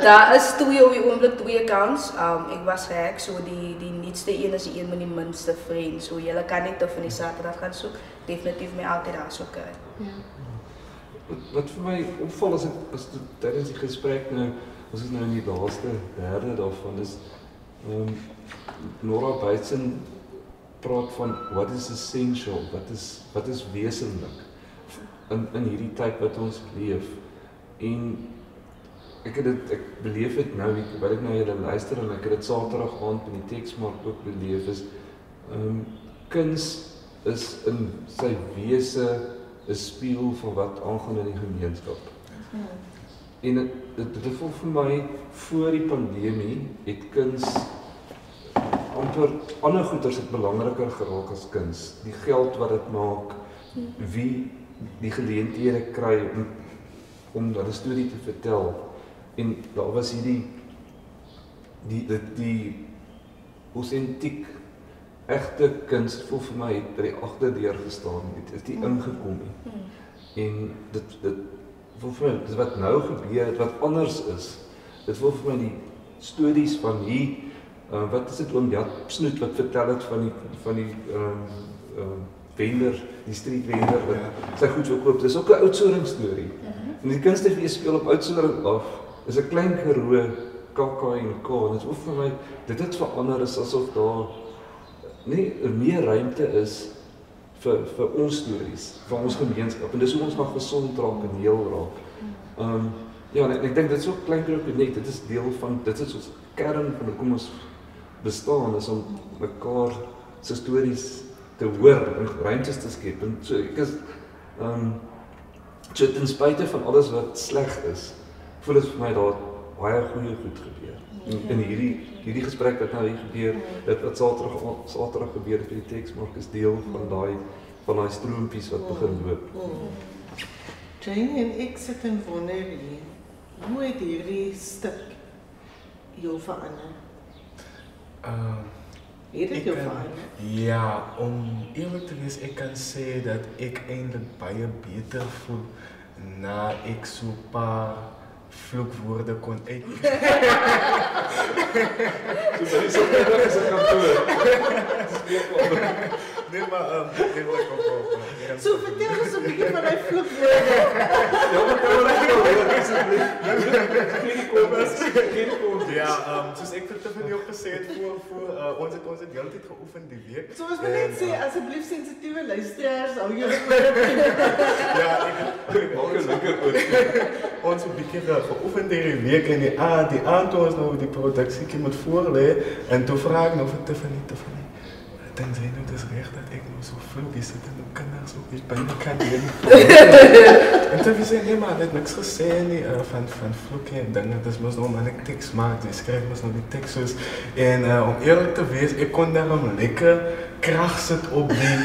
daar is twee op die oomblik twee accounts. Um ek was gek, so die die nuutste een is die een met die minste vriend. So jy kan net te van die Saterdag gaan soek. Definitief my altyd daar sou kry. Wat, wat vir my opval as ek as dit tydens die gesprek nou ons is nou in die laaste derde daarvan is ehm um, Nora Bateson praat van what is essential, wat is wat is wesenlik in in hierdie tyd wat ons leef. En ek het dit ek beleef dit nou ek wil ek nou julle luister en ek het dit Saterdag aand in die teksmark ook beleef is ehm um, kuns is in sy wese 'n spieël van wat aangaan in die gemeenskap. En dit dit voel vir my voor die pandemie het kuns amper ander goeders het belangriker geraak as kuns. Die geld wat dit maak, wie die geleenthede kry om om daardie storie te vertel. En daar was hierdie die die die autentiek egte kuns voel vir my het by die agterdeur gestaan het. Is die ingekom het. En dit dit voel vir my dis wat nou gebeur het wat anders is. Dit voel vir my die stories van hier uh, wat is dit oom Jat Snoet wat vertel het van die van die ehm ehm vender, die street vender wat sy goed verkoop. Dis ook 'n oudsoring storie. En die kunstefees speel op oudsoring af. Is 'n klein Karoo KAK&K en dit voel vir my dit het verander is asof daar nie meer ruimte is vir vir ons stories, vir ons gemeenskap en dis hoe ons gaan gesond raak en heel raak. Ehm um, ja, en ek, ek dink dit is so klein groepie net, dit is deel van dit is ons kern van hoe ons bestaan is om mekaar se stories te hoor en ruimtes te skep. En so ek is ehm um, so ten spyte van alles wat sleg is, voel dit vir my daar baie goeie goed gebeur. In, in hierdie hierdie gesprek wat nou hier gebeur, dit wat Saterdag Saterdag gebeur het by die teksmark is deel van daai van daai stroompies wat begin loop. Jane en ek sit en wonder hier, hoe het hierdie stuk jou verander? Uh, Weet dit jou kan- van? Ja, om eerlijk te wezen, ik kan zeggen dat ik eindelijk baie beter voel na ik zo'n paar vloekwoorden kon uit. So by die sopterug is 'n kantoor. Nee, maar um, nee, maar kom, kom, kom. So vertel ons 'n bietjie van daai vloekwoorde. Ja, maar kan ons nou weer asseblief. Geen kommers, geen kommers. Ja, um, soos ek vir Tiffany ook gesê het voor, voor uh, ons het ons het heeltyd geoefen die week. So ons wil net sê uh, asseblief sensitiewe luisteraars, hou ore Ja, ek het Maak 'n lekker oor. ons een beetje ge- geoefend die week en die aand, die aand toen ons nou die productie moet voorlezen en toen vraag ik nou van Tiffany, Tiffany, denk jij nou dus recht dat ik zo vloek is het en dan kan daar zo iets bijna kan doen. en Tiffany zei, nee maar, net niks gezegd nie, uh, van, van vloeken en dingen, dus moest maar ik tekst maken, dus schrijf moest nou die tekst dus. En uh, om eerlijk te wezen, ik kon daarom lekker kracht zetten op die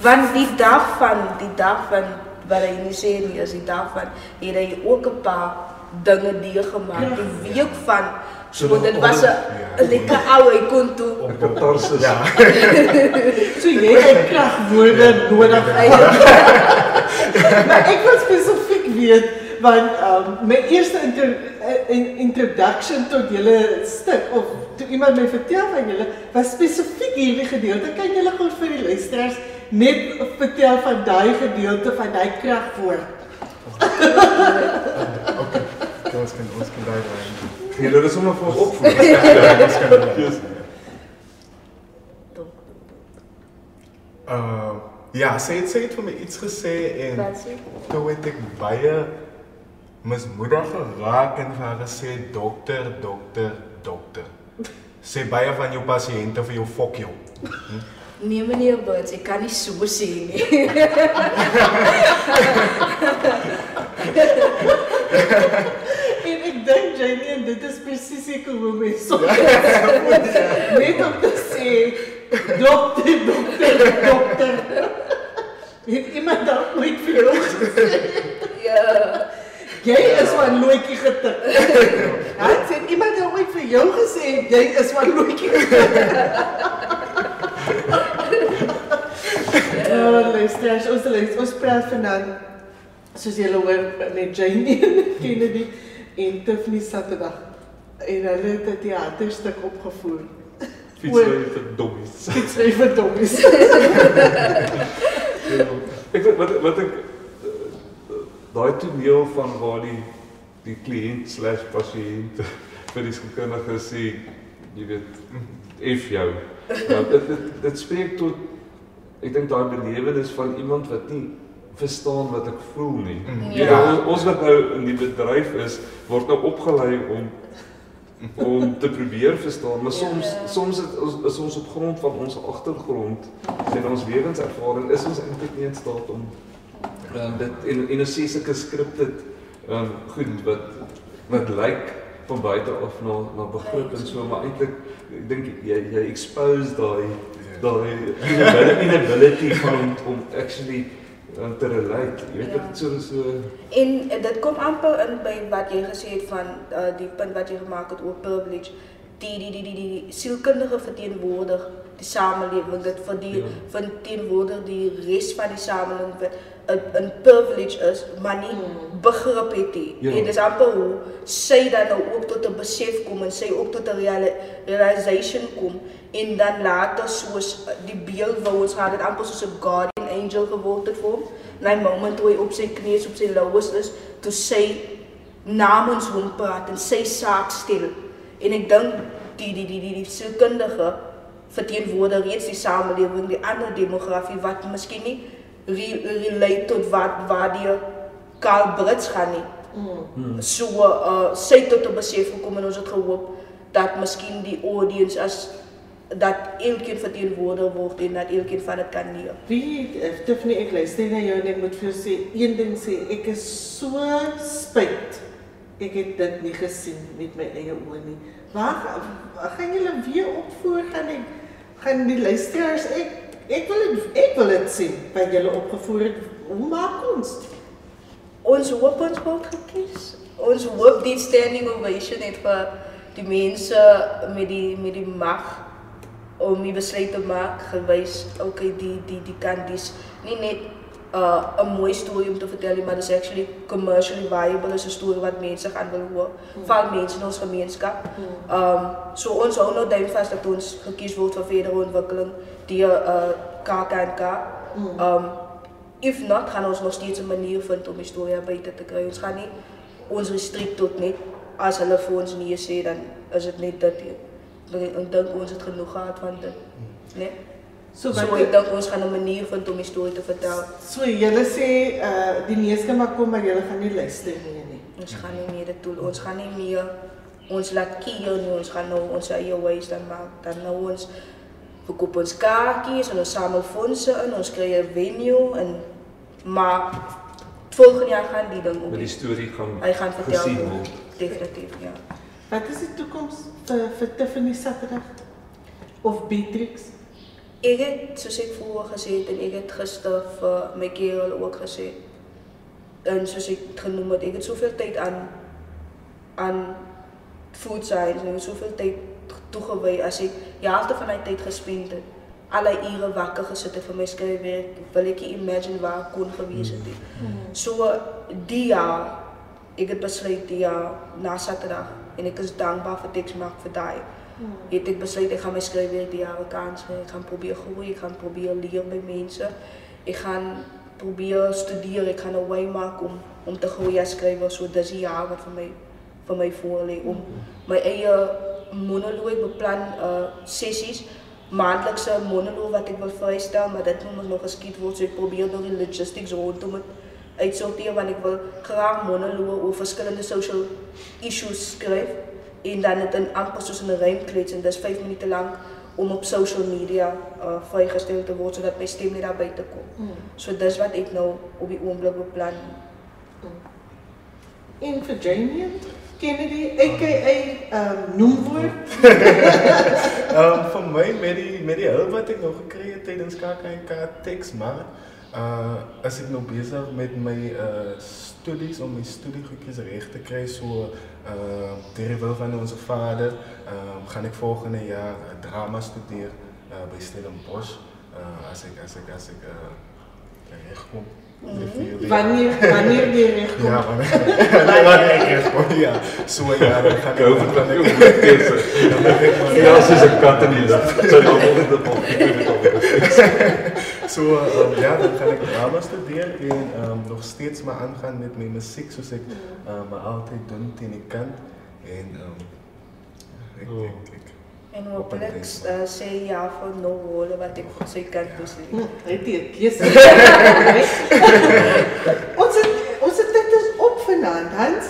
Want die dag van, die dag van, wat hy nie sê nie, is die dag van, het hy ook een paar dinge deurgemaakt. Die week van, so, So, dit was een lekker ou, hy kon toe. Op katarsis. Ja. [laughs] So jy het kragwoorde nodig. [laughs] maar ek wil spesifiek weet want um, my eerste inter, uh, in, introduction tot julle stuk of toe iemand my vertel van julle was spesifiek hierdie gedeelte. Kan julle gou vir die luisteraars net vertel van daai gedeelte van daai kragwoord? Oké, ons kan, ons kan daar Nee, dit is. Ja, kan daar Yes. Uh, ja, sy het, sy het vir my iets gesê en Wat sê? toe het ek baie mismoedig geraak en haar gesê dokter, dokter, dokter. Sê baie van jou pasiënte vir jou fok jou. Nee meneer Burts, ek kan nie so sê nie. En [laughs] ek [laughs] dink Jamie en dit is presies ek hoe mense net om te sê dokter, dokter, dokter. Het iemand daar ooit vir jou gesê? ja. Jy is van looitjie getik. Ja, sê iemand daar ooit vir jou gesê jy is van looitjie getik. [laughs] Ja, luisteraars, ons luister, ons praat vanaand soos julle hoor met Jamie en Kennedy en Tiffany Saterdag. En hulle het 'n teaterstuk opgevoer. Fietsry vir dommies. Fietsry vir dommies. Ek weet wat wat ek eh, daai toneel van waar die die kliënt slash pasiënt vir die sielkundige sê jy weet F jou. Ja, dit dit dit spreek tot ek dink daai belewenis van iemand wat nie verstaan wat ek voel nie. Jy Ja. weet, ons wat nou in die bedryf is, word nou opgelei om om te probeer verstaan, maar soms Ja. soms het, ons, is ons op grond van ons agtergrond en ons lewenservaring is ons eintlik nie in staat om um, dit en en ons sê sulke skripte um, goed wat wat lyk van buite af na na begrip en so maar eintlik ek dink jy jy expose daai daai inability, inability van om, om actually um, te relate. Jy weet Ja. dit so so En eh, dit kom amper in by wat jy gesê het van uh, die punt wat jy gemaak het oor privilege. Die die die die die sielkundige verteenwoordig die samelewing, dit vir die Ja. verteenwoordig die res van die samelewing wat 'n privilege is, maar nie begrip het nie. Ja. En dis amper hoe sy dan nou ook tot 'n besef kom en sy ook tot 'n reali realization kom en dan later soos die beeld wou ons gehad het amper soos 'n guardian angel geword het vir hom. Daai moment toe hy op sy knieë op sy lowes is, toe sy namens hom praat en sy saak stel. En ek dink die die die die, die sielkundige verteenwoordig reeds die samelewing, die ander demografie wat miskien nie re relate tot wat waar die Karl Brits gaan nie. Mm. So uh sy het tot 'n besef gekom en ons het gehoop dat miskien die audience as dat elkeen verteenwoordig word en dat elkeen van dit kan leer. Wie eh, Tiffany ek luister na jou en ek moet vir jou sê een ding sê ek is so spyt. Ek het dit nie gesien met my eie oë nie. Waar gaan julle weer opvoer gaan ek gaan die luisteraars ek ek wil dit ek wil dit sien wat julle opgevoer het. Hoe maak ons? Ons hoop ons word gekies. Ons hoop die standing ovation het vir die mense met die met die mag om die besluit te maak gewys okay die die die kan dis nie net uh, 'n mooi storie om te vertel nie, maar dis actually commercially viable is 'n storie wat mense gaan wil hoor van mense in ons gemeenskap. Um so ons hou nou duim vas dat ons gekies word vir verdere ontwikkeling deur uh KAKNK. Um if not gaan ons nog steeds 'n manier vind om die storie buite te kry. Ons gaan nie ons restrict tot net as hulle vir ons nee sê dan is dit net dit. Ek dink ons het genoeg gehad van dit. Nee. So So ek dink ons gaan 'n manier vind om die storie te vertel. so julle sê uh die kan maar kom maar julle gaan nie luister nie nie. Ons gaan nie meer dit doen. Ons gaan nie meer ons laat kiel nie. Ons gaan nou ons eie ways dan maak. Dan nou ons verkoop ons kaartjies en ons samel fondse in. Ons kry 'n venue en maar volgende jaar gaan die ding op. met die storie gaan Hy gaan vertel. Definitief, ja. Wat is die toekoms vir vir Tiffany Saterdag of Beatrix? Ek het soos ek vroeër gesê het en ek het gister vir my kerel ook gesê en soos ek het genoem het, ek het soveel tyd aan aan food science en soveel tyd toegewy as ek die helfte van my tyd gespend het al die ure wakker gesit het vir my skryfwerk, wil ek nie imagine waar ek kon gewees het nie. So die jaar ek het besluit die jaar na Saterdag en ek is dankbaar vir Texmark vir daai het ek besluit ek gaan my skryfwerk die jaar 'n kans gee. Ek gaan probeer groei, ek gaan probeer leer by mense. Ek gaan probeer studeer, ek gaan 'n wy maak om om te groei as skrywer. So dis die jaar wat my voor lê om my eie monoloog ek beplan uh sessies maandelikse monoloog wat ek wil vrystel, maar dit moet nog geskied word. So ek probeer nog die logistics rondom dit uitsorteer want ek wil graag monoloog oor verskillende social issues skryf en dan dit in amper soos in 'n rymklets en dis 5 minute lank om op social media uh vrygestel te word sodat my stem net daar buite kom. So dis wat ek nou op die oomblik beplan. En vir Jamie Kennedy, aka um noemwoord. [laughs] [laughs] Um, vir my met die met die hulp wat ek nou gekry het tydens KAKNK teks maar uh as ek nou besig met my uh studies om my studiegoedjies reg te kry so uh van ons Vader, um gaan ek volgende jaar drama studeer uh by Stellenbosch. Uh as ek as ek as ek uh regkom. Wanneer wanneer jy regkom. Ja, wanneer [laughs] wanneer ek regkom. Ja, so ja, dan gaan Go vir dan die dan ek maar Ja, soos 'n kat in die lug. Sy dan op die bok. So um, ja, dan gaan ek drama studeer en um, nog steeds maar aangaan met my musiek soos ek um, maar altyd doen teen die kant en um, Oh. ek, ek, En hopelik uh, sê ja vir nog rolle wat ek op sy kant toe sê. Hm, Het jy 'n keuse? ons het ons het dit is op vanaand, Hans.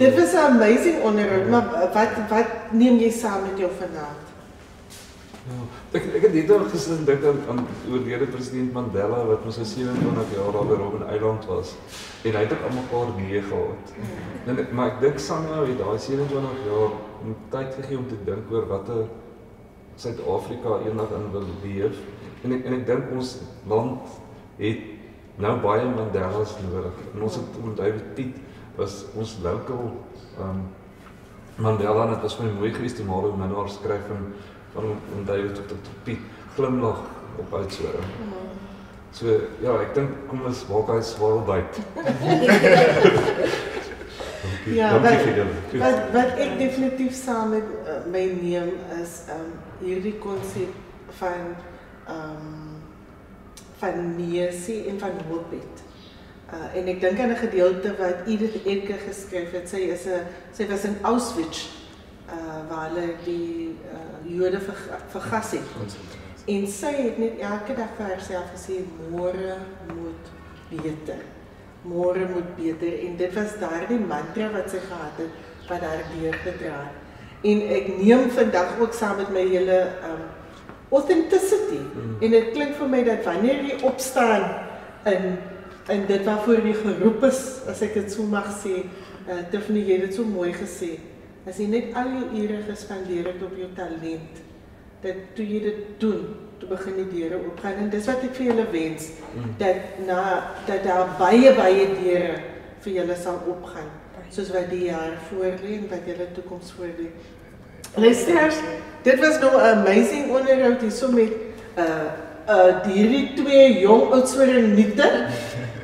Dit was 'n amazing onderhoud, maar wat wat neem jy saam met jou vanaand? Ja, ek ek het net al gister gedink aan aan oorlede president Mandela wat mos sy 27 jaar daar by Robben Eiland was en hy het ook almal paar nee gehad. En maar ek dink Sanna het daai 27 jaar tyd gegee om te dink oor wat 'n Suid-Afrika eendag in wil leef. En ek en ek dink ons land het nou baie Mandelas nodig. En ons het David Piet was ons local um Mandela dit was my mooi geweest om haar minnaar skryf en van om David tot tot Piet glimlag op uitsore. So ja, ek dink kom ons maak hy swaar byt. Ja, Dankie wat- vir julle. Wat wat ek definitief saam met uh, my neem is um hierdie konsep van um van neesie en van hoop het. Uh, en ek dink aan 'n gedeelte wat Edith Eger geskryf het. Sy is 'n sy was in Auschwitz uh waar hulle die uh, Jode verga vergas het. En sy het net elke dag vir haarself gesê môre moet beter. Môre moet beter en dit was daardie mantra wat sy gehad het wat haar deurgedra het. En ek neem vandag ook saam met my hele um authenticity. Mm. En dit klink vir my dat wanneer jy opstaan in in dit waarvoor jy geroep is, as ek dit so mag sê, uh, Tiffany jy het dit so mooi gesê. As jy net al jou ure gespandeer het op jou talent, dat toe jy dit doen, toe begin die deure oopgaan en dis wat ek vir julle wens dat na dat daar baie baie deure vir julle sal oopgaan soos wat die jaar voorlê en wat julle toekoms voorlê. Luisteraars, dit was nou 'n amazing onderhoud hierso met uh uh hierdie twee jong oudsoorniete.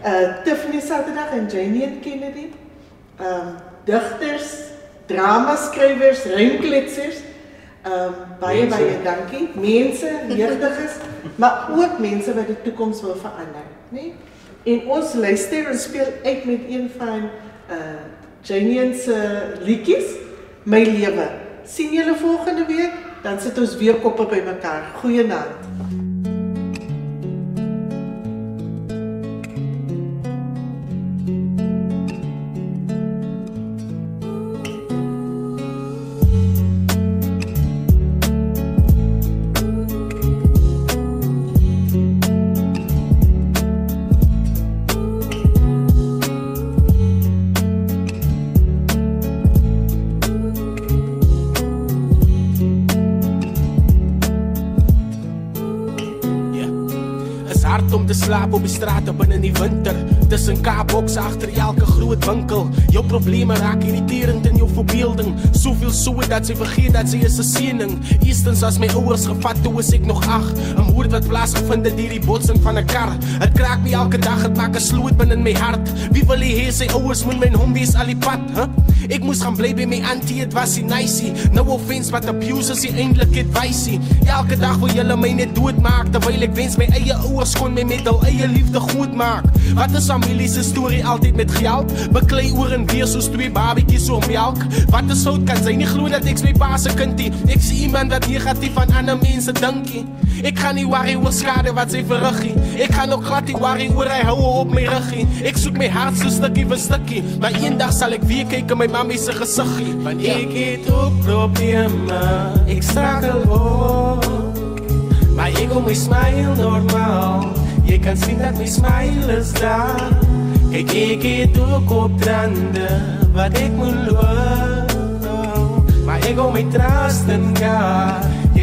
Uh [laughs] Tiffany Saterdag en Janie Kennedy. Um digters, dramaskrywers, rymkletsers. Um baie Mense. baie dankie. Mense, jeugdiges, maar ook mense wat die toekoms wil verander, né? En ons luister en speel uit met een van uh Janie se liedjies, My lewe. sien julle volgende week, dan sit ons weer koppe bymekaar. Goeienaand. Ja. te slaap op die strate binne in die winter. Tussen K-boks agter elke groot winkel. Jou probleme raak irriterend in jou verbeelding. Soveel soe dat jy vergeet dat jy is 'n seëning. Eerstens as my ouers gevat toe as ek nog 8. 'n Moord wat plaasgevind het hierdie botsing van 'n kar. Dit kraak my elke dag, dit maak 'n sloot binne in my hart. Wie wil hê sy ouers moet my hom wees al die pad, hè? Huh? Ik moest gaan blijven mijn auntie, het was die nicey. No offense, wat abuse is eindelijk het wijsie. Elke dag wil jullie mij net doodmaak. Terwijl ik wens mijn eigen ouders kon mijn met al eigen liefde goed maak. Wat is families story altijd met geld? Beklei oor en weer soos twee babetjies so melk. Wat is fout kan sy nie glo dat ek my pa se kindie. Ek sien iemand wat negatief aan ander mense dinkie. Ek gaan nie worry oor skade wat sy verriggie. Ek gaan ook glad nie worry oor hy hou op my ruggie. Ek soek my hart so stukkie vir stukkie, maar eendag sal ek weer kyk in se gesiggie. Want ek het ook probleme. Ek struggle ook. Maar ik wil mijn smile normaal. Je kan zien dat mijn smile is daar. Kijk, ik eet ook op tranden wat ik moet doen. Maar ik wil mijn trasten gaan.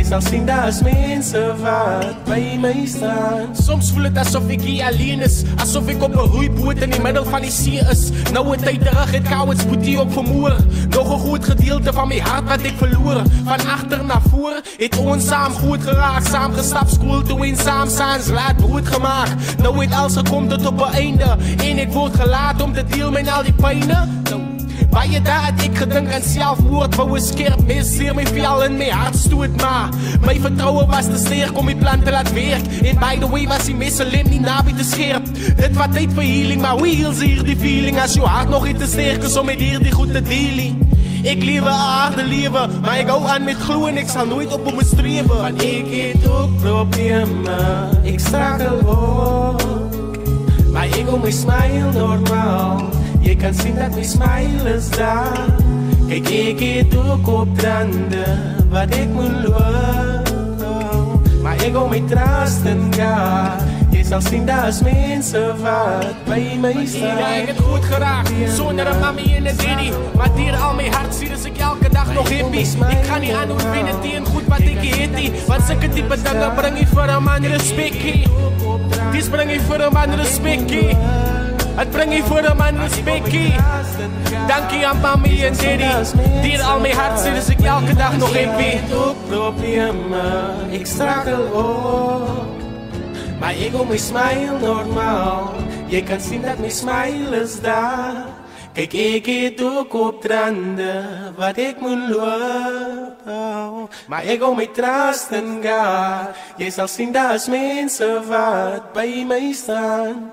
Zal zien dat is mensen wat bij mij staan. Soms voel het alsof ik hier alleen is. Alsof ik op een roeiboot in het middel van die zee is. Nou een tijd terug het kouwens boetie op vermoer. Nog een goed gedeelte van mijn hart wat ik verloor. Van achter naar voor, het ons saam goed geraakt. Saam gestapt, school toe eenzaam saans laat brood gemaakt. Nou het alles gekomen tot op een einde. En het wordt gelaat om te deel met al die pijnen. Baie dae het ek gedink aan selfmoord Wou een skerp mes seer my vel in my hart stoot Maar my vertrouwe was te sterk om die plan te laat werk En by the way was die mes lem nie naby te scherp Dit wat tyd vir healing Maar heel hier die feeling As jou hart nog iets te sterk is om met hier die goed te dealing Ek lewe 'n harde lewe, maar ek hou aan met glo en ek sal nooit op om strewe. Want ek het ook probleme, ek struggle ook. Maar ik wil mijn smile normaal. You can see that my smile is daar Kyk ek het ook op trande Wat ek moet loop. Maar ek hou my trust in God. Jy sal sien daar's mense wat by my staan. Ja, ek het goed geraak Sonder een mami en een daddy. Maar dier al my hart sier is ek elke dag nog hippie. Ek gaan nie aan hoe wen het die en goed wat ek het die Want syke type dinge bring jy vir een man respekie Dies bring jy vir een man respekie Het breng ik voor een man respectie. Dankie aan mami en daddy. Die al mijn hart zie dus ik elke dag nog hippie. ook problemen, ik struggle ook. Maar ik wil mijn smile normaal. Je kan zien dat mijn smile is daar. Kijk, ik eet ook op tranden wat ik moet lopen. Maar ik wil mijn trasten gaan. Je zal zien dat is mensen wat bij mij staan.